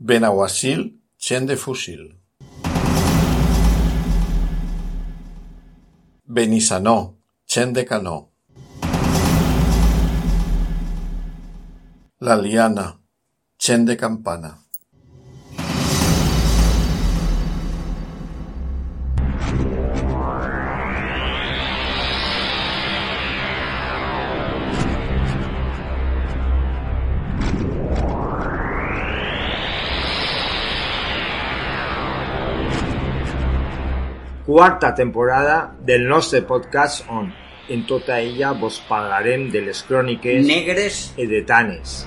Benaguasil, gent de fusil. Benissanó, gent de canó. La Liana, gent de campana. Quarta temporada del nostre podcast on, en tota ella, vos parlarem de les cròniques negres edetanes.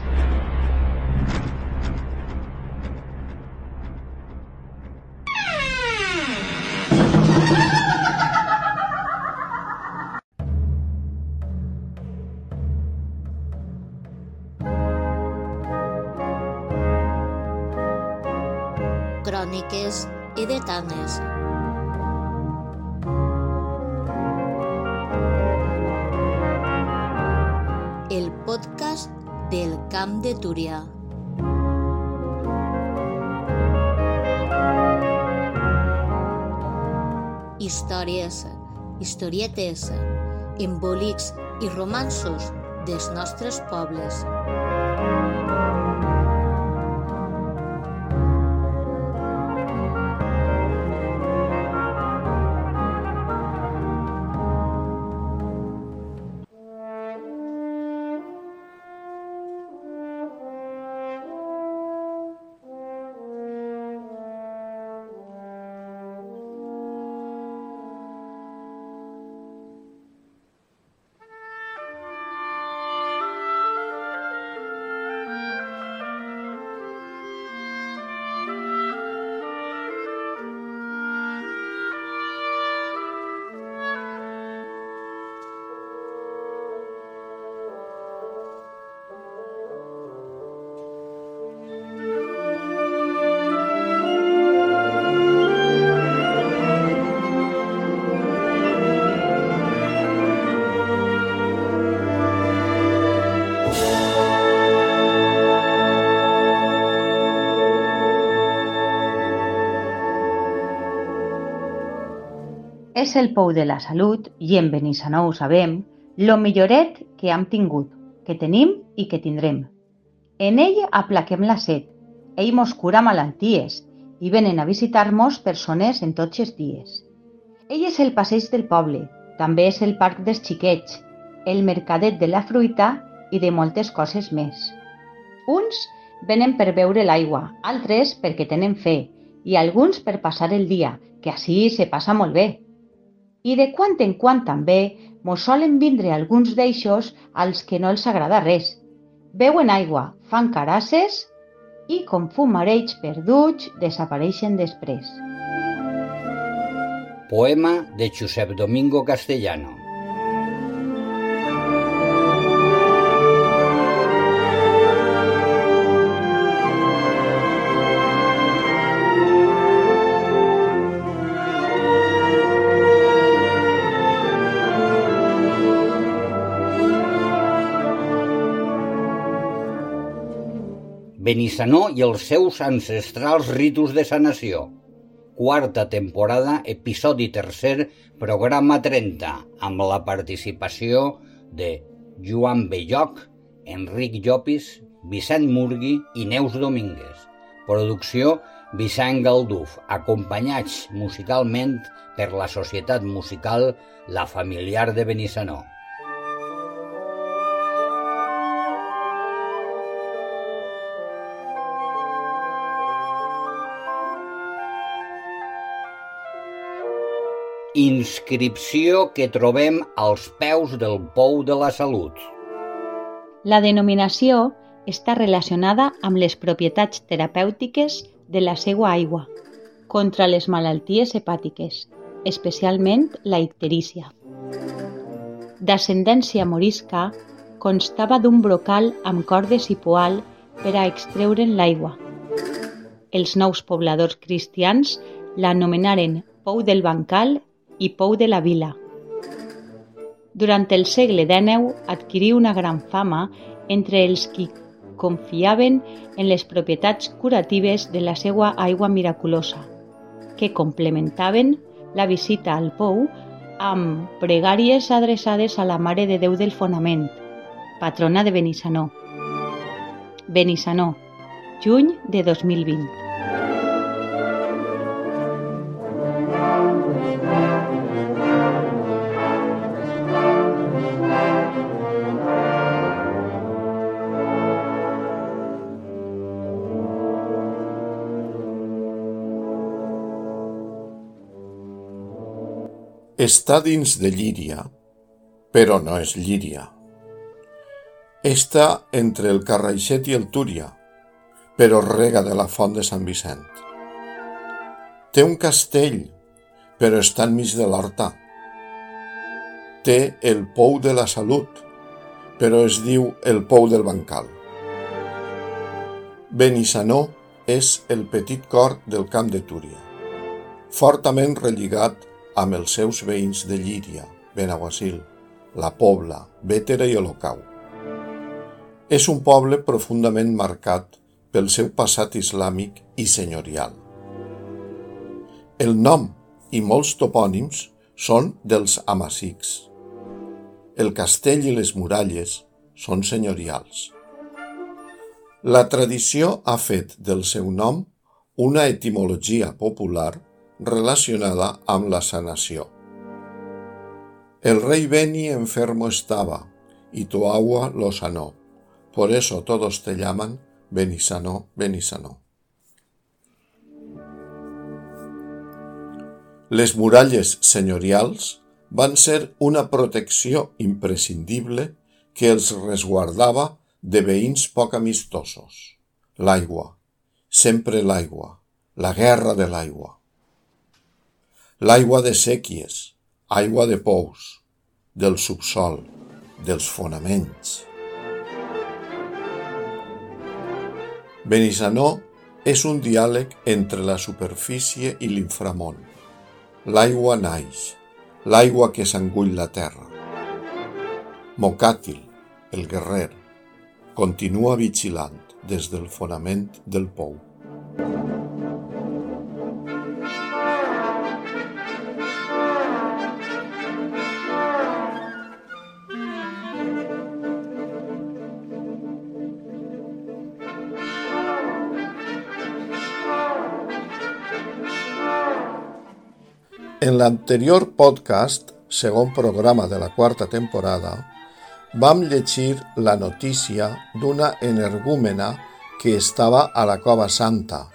Cròniques edetanes. El Camp de Túria. Històries, historietes, embolics i romansos dels nostres pobles. És el pou de la salut i en Benissanó ho sabem, lo milloret que hem tingut, que tenim i que tindrem. En ell aplaquem la set, ell mos cura malalties i venen a visitar-nos persones en tots els dies. Ell és el passeig del poble, també és el parc dels xiquets, el mercadet de la fruita i de moltes coses més. Uns venen per beure l'aigua, altres perquè tenen fe i alguns per passar el dia, que així se passa molt bé. I de quan en quan també mos solen vindre alguns d'eixos als que no els agrada res. Beuen aigua, fan carasses i, com fumarells perduts, desapareixen després. Poema de Josep Domingo Castellano. Benissanó i els seus ancestrals ritus de sanació. Quarta temporada, episodi tercer, programa 30, amb la participació de Joan Belloc, Enric Llopis, Vicent Murgui i Neus Domínguez. Producció Vicent Galduf, acompanyats musicalment per la Societat Musical La Familiar de Benissanó. Inscripció que trobem als peus del pou de la salut. La denominació està relacionada amb les propietats terapèutiques de la seva aigua contra les malalties hepàtiques, especialment la icterícia. D'ascendència morisca, constava d'un brocal amb cordes i poal per a extreure'n l'aigua. Els nous pobladors cristians l'anomenaren Pou del Bancal i Pou de la Vila. Durant el segle XIX adquirí una gran fama entre els qui confiaven en les propietats curatives de la seva aigua miraculosa, que complementaven la visita al pou amb pregàries adreçades a la Mare de Déu del Fonament, patrona de Benissanó. Benissanó, juny de 2020. Està dins de Llíria, però no és Llíria. Està entre el Carraixet i el Túria, però rega de la font de Sant Vicent. Té un castell, però està enmig de l'horta. Té el pou de la salut, però es diu el pou del bancal. Benissanó és el petit cor del camp de Túria, fortament relligat amb els seus veïns de Llíria, Benaguasil, La Pobla, Bétera i Olocau. És un poble profundament marcat pel seu passat islàmic i senyorial. El nom i molts topònims són dels amazics. El castell i les muralles són senyorials. La tradició ha fet del seu nom una etimologia popular relacionada amb la sanació. El rey Beni enfermo estaba, y tu agua lo sanó. Por eso todos te llaman Benisanó, Benisanó. Les muralles senyorials van ser una protecció imprescindible que els resguardava de veïns poc amistosos. L'aigua, sempre l'aigua, la guerra de l'aigua l'aigua de sèquies, aigua de pous, del subsol, dels fonaments. Benissanó és un diàleg entre la superfície i l'inframont. L'aigua naix, l'aigua que s'engull la terra. Mocàtil, el guerrer, continua vigilant des del fonament del pou. En l'anterior podcast, segon programa de la quarta temporada, vam llegir la notícia d'una energúmena que estava a la Cova Santa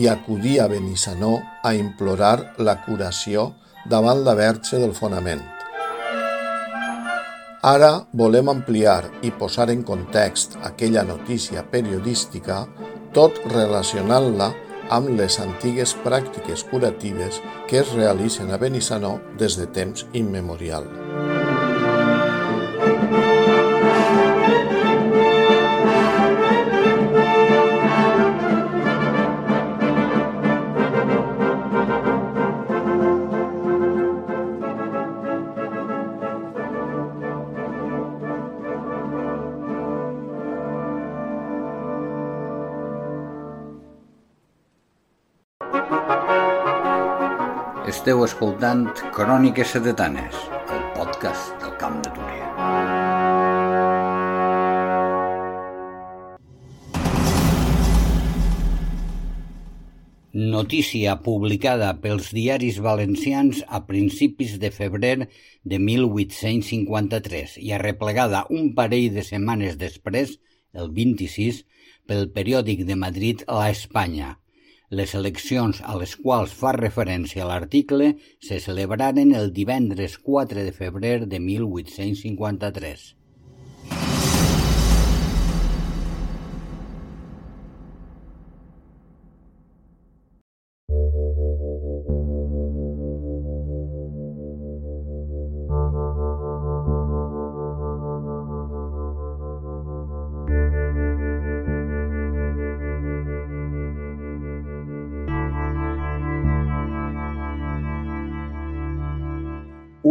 i acudia a Benissanó a implorar la curació davant la verge del fonament. Ara volem ampliar i posar en context aquella notícia periodística tot relacionant-la amb les antigues pràctiques curatives que es realitzen a Benissanó des de temps immemorial. Esteu escoltant Cròniques Sedetanes, el podcast del Camp de Túria. Notícia publicada pels diaris valencians a principis de febrer de 1853 i arreplegada un parell de setmanes després, el 26, pel periòdic de Madrid La Espanya, les eleccions a les quals fa referència l'article se celebraren el divendres 4 de febrer de 1853.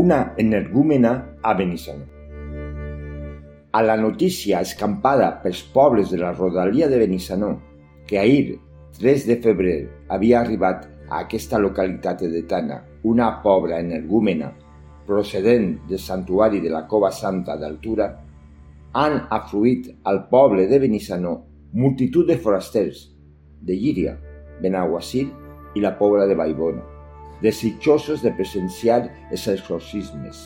Una energúmena a Benissanó. a la notícia escampada pels pobles de la rodalia de Benissanó que ahir, 3 de febrer, havia arribat a aquesta localitat edetana una pobra energúmena procedent del santuari de la Cova Santa d'Altura, han afluït al poble de Benissanó multitud de forasters de Llíria, Benaguasil i la pobla de Baibona, desitjosos de presenciar els exorcismes.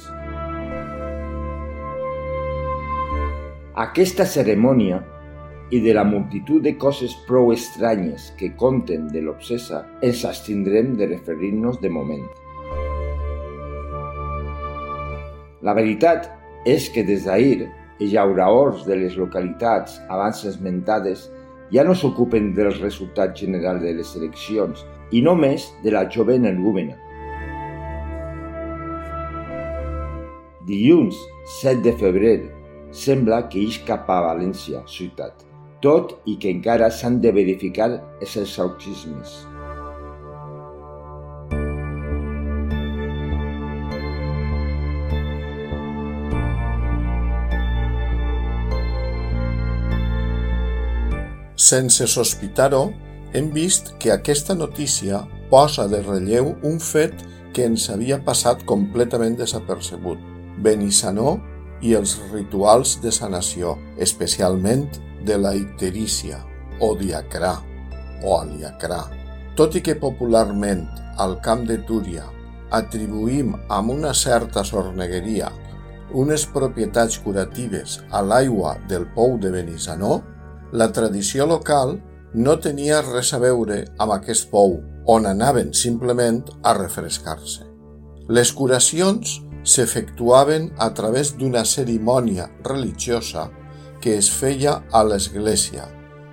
Aquesta cerimònia i de la multitud de coses prou estranyes que conten de l'obsessa ens abstindrem de referir-nos de moment. La veritat és que des d'ahir els llauraors de les localitats abans esmentades ja no s'ocupen del resultat general de les eleccions i només de la jove energúmena. Dilluns 7 de febrer sembla que ix cap a València, ciutat, tot i que encara s'han de verificar els exorcismes. Sense sospitar-ho, hem vist que aquesta notícia posa de relleu un fet que ens havia passat completament desapercebut. Benissanó i els rituals de sanació, especialment de la icterícia o diacrà o aliacrà. Tot i que popularment al camp de Túria atribuïm amb una certa sornegueria unes propietats curatives a l'aigua del pou de Benissanó, la tradició local no tenia res a veure amb aquest pou, on anaven simplement a refrescar-se. Les curacions s'efectuaven a través d'una cerimònia religiosa que es feia a l'església,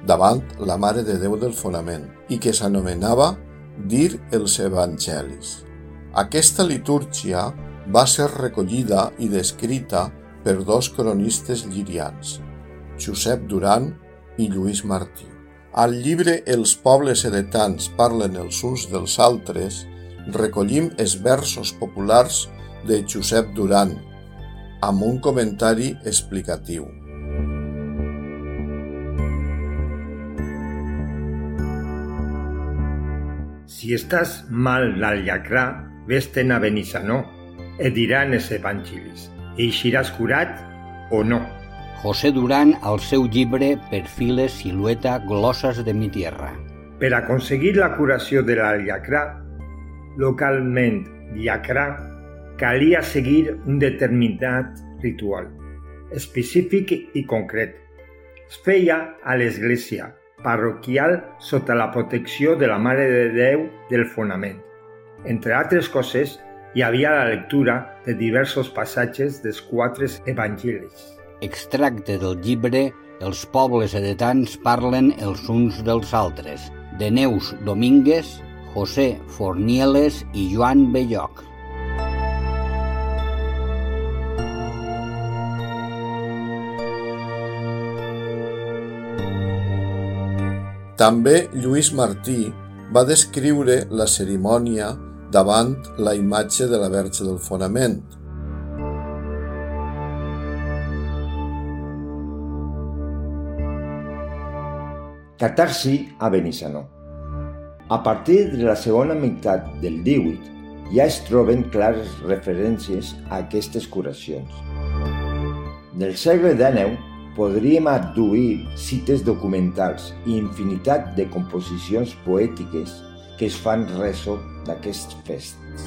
davant la Mare de Déu del Fonament, i que s'anomenava dir els evangelis. Aquesta litúrgia va ser recollida i descrita per dos cronistes llirians, Josep Duran i Lluís Martí. Al llibre Els pobles heretans parlen els uns dels altres, recollim els versos populars de Josep Duran, amb un comentari explicatiu. Si estàs mal al llacrà, vés-te'n a Benissanó, et diran els evangelis. Eixiràs curat o no. José Durán al seu llibre Perfiles, silueta, glosses de mi tierra. Per aconseguir la curació de la llacrà, localment llacrà, calia seguir un determinat ritual, específic i concret. Es feia a l'església parroquial sota la protecció de la Mare de Déu del Fonament. Entre altres coses, hi havia la lectura de diversos passatges dels quatre evangelis. Extracte del llibre Els pobles edetans parlen els uns dels altres, de Neus Domínguez, José Fornieles i Joan Belloc. També Lluís Martí va descriure la cerimònia davant la imatge de la Verge del Fonament. Catarsi a Benissanó. A partir de la segona meitat del 18 ja es troben clares referències a aquestes curacions. Del segle XIX podríem adduir cites documentals i infinitat de composicions poètiques que es fan reso d'aquests fests.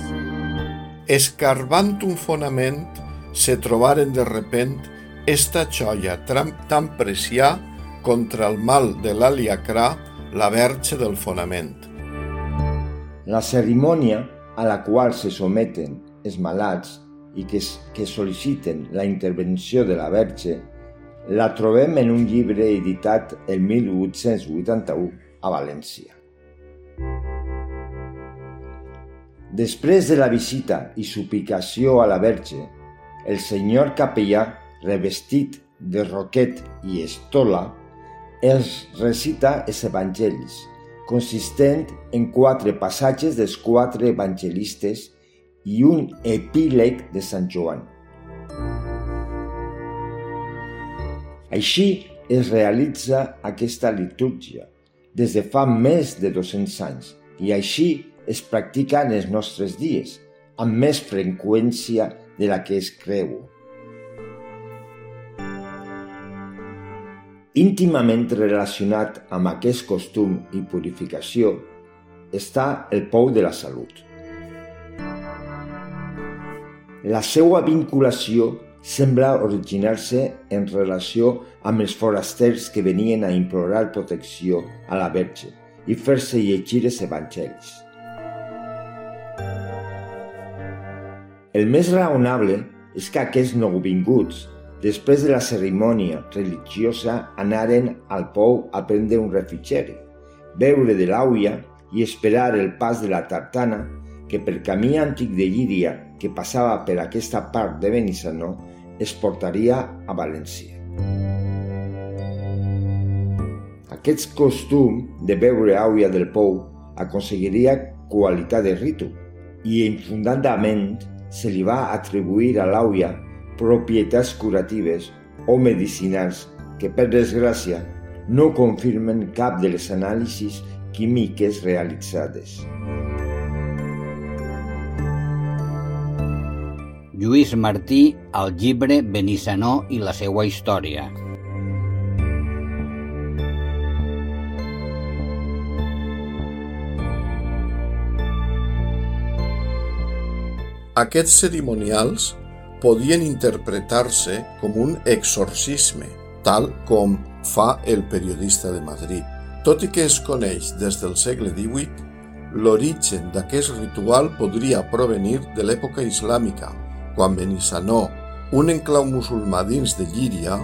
Escarbant un fonament, se trobaren de repent esta joia tan precià contra el mal de l'aliacrà, la verge del fonament. La cerimònia a la qual se someten els malats i que, que sol·liciten la intervenció de la verge la trobem en un llibre editat el 1881 a València. Després de la visita i suplicació a la Verge, el senyor capellà, revestit de roquet i estola, els recita els evangelis, consistent en quatre passatges dels quatre evangelistes i un epíleg de Sant Joan. Així es realitza aquesta litúrgia des de fa més de 200 anys i així es practica en els nostres dies, amb més freqüència de la que es creu. Íntimament relacionat amb aquest costum i purificació està el pou de la salut. La seva vinculació sembla originar-se en relació amb els forasters que venien a implorar protecció a la Verge i fer-se llegir els evangelis. El més raonable és que aquests nouvinguts, després de la cerimònia religiosa, anaren al pou a prendre un refrigeri, beure de l'àuia i esperar el pas de la tartana que per camí antic de Llíria que passava per aquesta part de Benissanó es portaria a València. Aquest costum de beure aigua del pou aconseguiria qualitat de ritu i infundadament se li va atribuir a l'àuia propietats curatives o medicinals que, per desgràcia, no confirmen cap de les anàlisis químiques realitzades. Lluís Martí al llibre Benissanó i la seva història. Aquests cerimonials podien interpretar-se com un exorcisme, tal com fa el periodista de Madrid. Tot i que es coneix des del segle XVIII, l'origen d'aquest ritual podria provenir de l'època islàmica, quan Benissanó, un enclau musulmà dins de Llíria,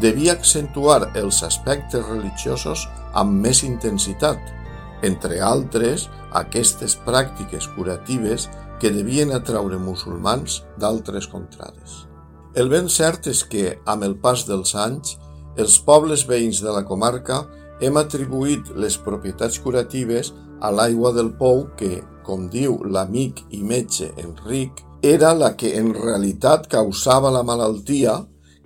devia accentuar els aspectes religiosos amb més intensitat, entre altres aquestes pràctiques curatives que devien atraure musulmans d'altres contrades. El ben cert és que, amb el pas dels anys, els pobles veïns de la comarca hem atribuït les propietats curatives a l'aigua del pou que, com diu l'amic i metge Enric, era la que en realitat causava la malaltia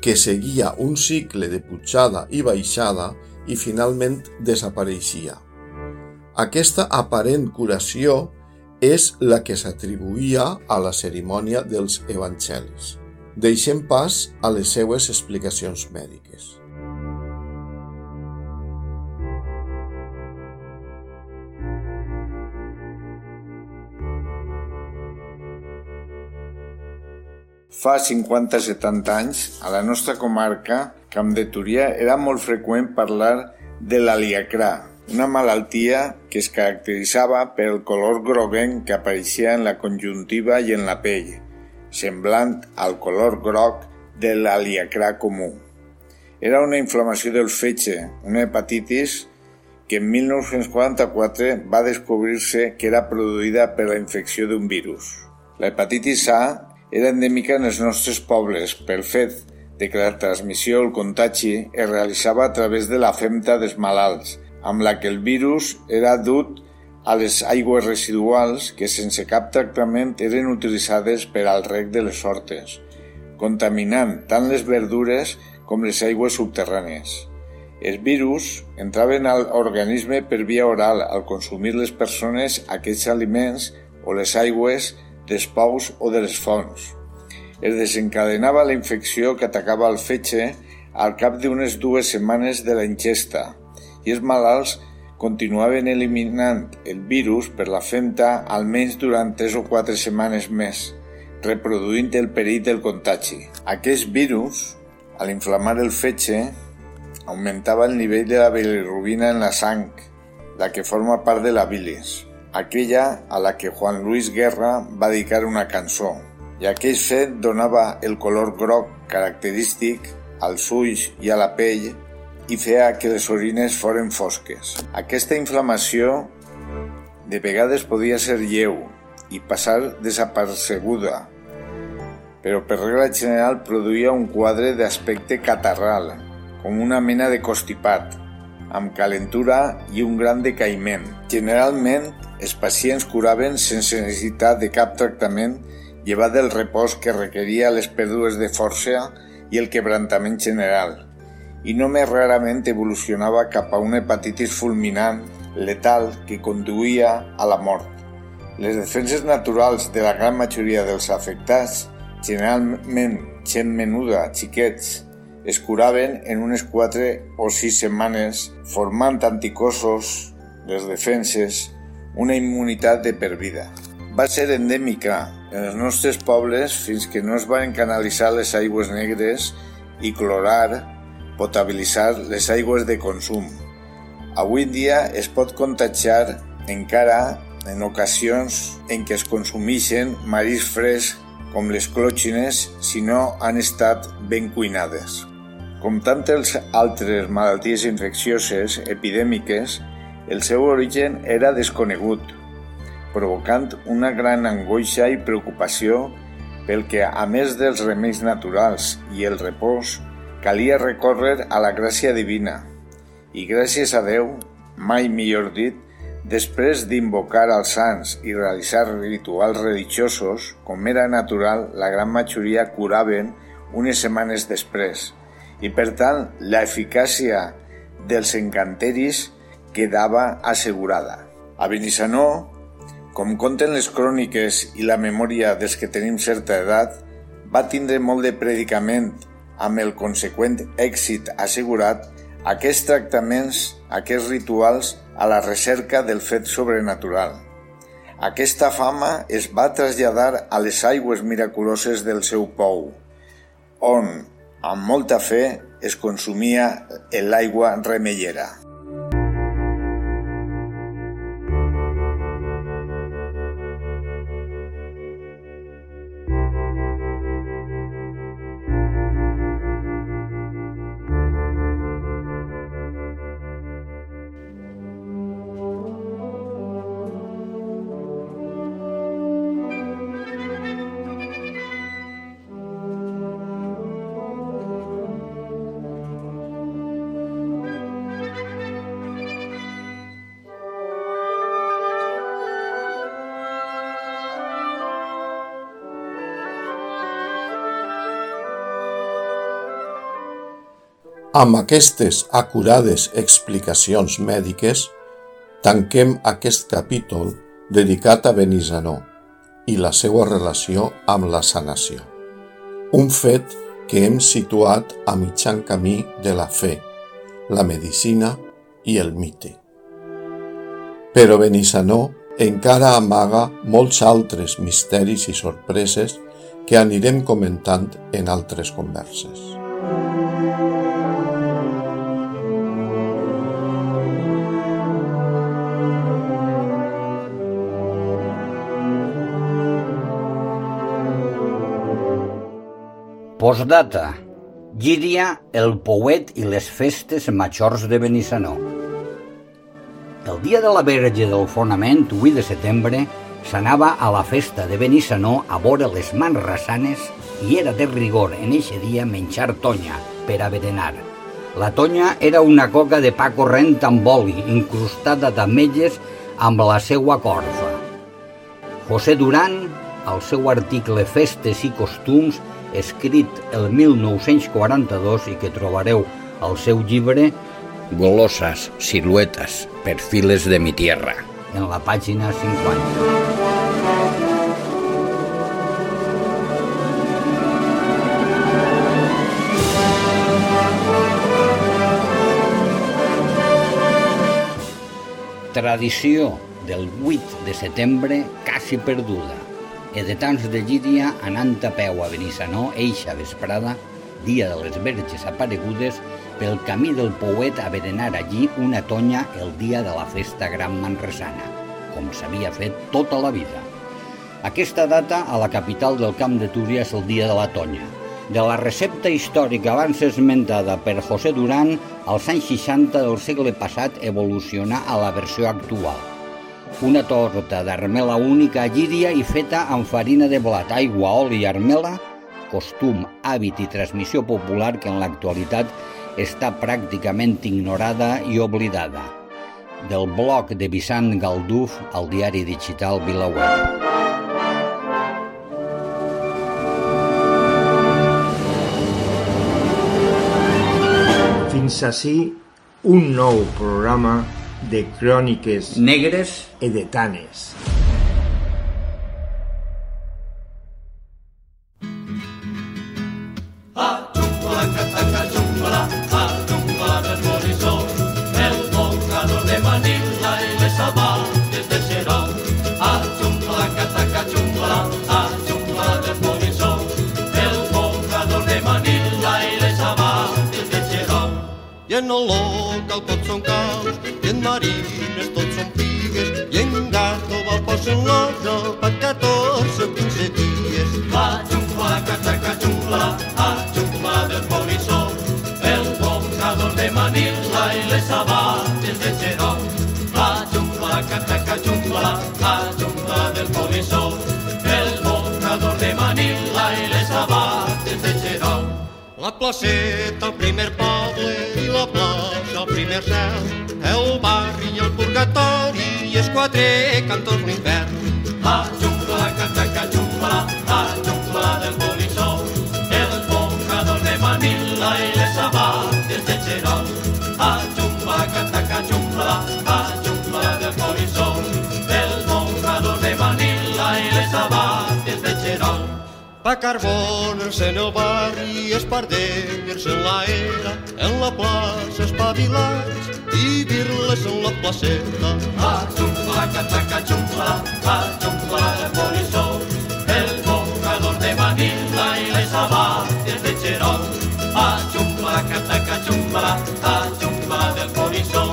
que seguia un cicle de pujada i baixada i finalment desapareixia. Aquesta aparent curació és la que s'atribuïa a la cerimònia dels evangelis. Deixem pas a les seues explicacions mèdiques. Fa 50-70 anys, a la nostra comarca, Camp de Túria, era molt freqüent parlar de l'aliacrà, una malaltia que es caracteritzava pel color groguenc que apareixia en la conjuntiva i en la pell, semblant al color groc de l'aliacrà comú. Era una inflamació del fetge, una hepatitis que en 1944 va descobrir-se que era produïda per la infecció d'un virus. La hepatitis A era endèmica en els nostres pobles pel fet de que la transmissió o el contagi es realitzava a través de la femta dels malalts, amb la que el virus era dut a les aigües residuals que sense cap tractament eren utilitzades per al rec de les hortes, contaminant tant les verdures com les aigües subterrànies. Els virus entraven al organisme per via oral al consumir les persones aquests aliments o les aigües dels pous o de les fonts. Es desencadenava la infecció que atacava el fetge al cap d'unes dues setmanes de la ingesta i els malalts continuaven eliminant el virus per la femta almenys durant tres o quatre setmanes més, reproduint el perill del contagi. Aquest virus, a l'inflamar el fetge, augmentava el nivell de la bilirrubina en la sang, la que forma part de la bilis aquella a la que Juan Luis Guerra va dedicar una cançó, i aquell fet donava el color groc característic als ulls i a la pell i feia que les orines foren fosques. Aquesta inflamació de vegades podia ser lleu i passar desapercebuda, però per regla general produïa un quadre d'aspecte catarral, com una mena de constipat, amb calentura i un gran decaïment. Generalment els pacients curaven sense necessitat de cap tractament llevat del repòs que requeria les pèrdues de força i el quebrantament general, i només rarament evolucionava cap a una hepatitis fulminant letal que conduïa a la mort. Les defenses naturals de la gran majoria dels afectats, generalment gent menuda, xiquets, es curaven en unes 4 o 6 setmanes formant anticossos, les defenses, una immunitat de per vida. Va ser endèmica en els nostres pobles fins que no es van canalitzar les aigües negres i clorar, potabilitzar les aigües de consum. Avui dia es pot contagiar encara en ocasions en què es consumeixen marís fresc com les clòxines si no han estat ben cuinades. Com tantes altres malalties infeccioses epidèmiques, el seu origen era desconegut, provocant una gran angoixa i preocupació pel que, a més dels remeis naturals i el repòs, calia recórrer a la gràcia divina. I gràcies a Déu, mai millor dit, després d'invocar als sants i realitzar rituals religiosos, com era natural, la gran majoria curaven unes setmanes després, i per tant l'eficàcia dels encanteris quedava assegurada. A Benissanó, com conten les cròniques i la memòria dels que tenim certa edat, va tindre molt de predicament amb el conseqüent èxit assegurat aquests tractaments, aquests rituals a la recerca del fet sobrenatural. Aquesta fama es va traslladar a les aigües miraculoses del seu pou, on, amb molta fe, es consumia l'aigua remellera. Amb aquestes acurades explicacions mèdiques, tanquem aquest capítol dedicat a Benissanó i la seva relació amb la sanació. Un fet que hem situat a mitjan camí de la fe, la medicina i el mite. Però Benissanó encara amaga molts altres misteris i sorpreses que anirem comentant en altres converses. Postdata. Llíria, el Pouet i les festes majors de Benissanó. El dia de la Verge del Fonament, 8 de setembre, s'anava a la festa de Benissanó a vore les mans rasanes i era de rigor en eixe dia menjar tonya per a berenar. La tonya era una coca de pa corrent amb oli, incrustada d'ametlles amb la seua corfa. José Duran, al seu article Festes i Costums, escrit el 1942 i que trobareu al seu llibre Golosas, siluetes, perfiles de mi tierra, en la pàgina 50. Tradició del 8 de setembre quasi perduda e de Llíria anant a peu a Benissanó eixa vesprada, dia de les verges aparegudes, pel camí del Pouet a berenar allí una tonya el dia de la festa gran manresana, com s'havia fet tota la vida. Aquesta data a la capital del Camp de Túria és el dia de la tonya. De la recepta històrica abans esmentada per José Duran, als anys 60 del segle passat evolucionà a la versió actual una torta d'armela única llíria i feta amb farina de blat, aigua, oli i armela, costum, hàbit i transmissió popular que en l'actualitat està pràcticament ignorada i oblidada. Del blog de Vicent Galduf al diari digital VilaWeb. Comença així un nou programa de cròniques negres edetanes. L'ojo per 14 o 15 dies. La xumpla, cataca xumpla, a xumpla del polissó, el bocador de Manila i les sabates de xeró. La xumpla, cataca xumpla, a xumpla del polissó, el bocador de Manila i les sabates de xeró. La placeta, el primer poble, i la plaça, el primer cel, el barri i el purgatori, i els quatre cantors Pa carbones en el barri, espardelles en la era, en la plaça espavilats i virles en la placeta. A xumpla, cataca xumpla, a xumpla del polissó, el bocador de Manila i les sabates de xeró. A xumpla, cataca xumpla, a xumpla del polissó,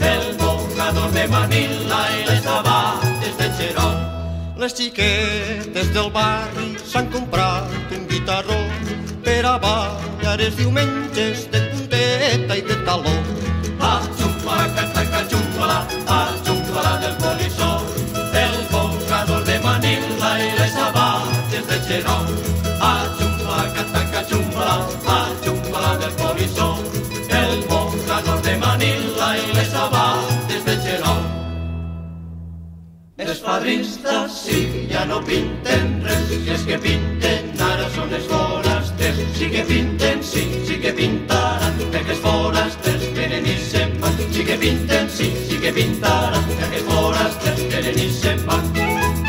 el bocador de Manila i les sabates de xeró. Les xiquetes del barri s'han comprat un guitarró per a ballar els diumenges de punteta i de taló. A xumpla, cataca xumpla, a xumpla del polissó, el bocador de Manila i les sabates de xeró. Els padristes sí, ja no pinten res, i els que pinten ara són els forasters. Sí que pinten, sí, sí que pintaran, perquè els forasters venen i se'n van. Sí que pinten, sí, sí que pintaran, perquè els forasters venen i se'n van.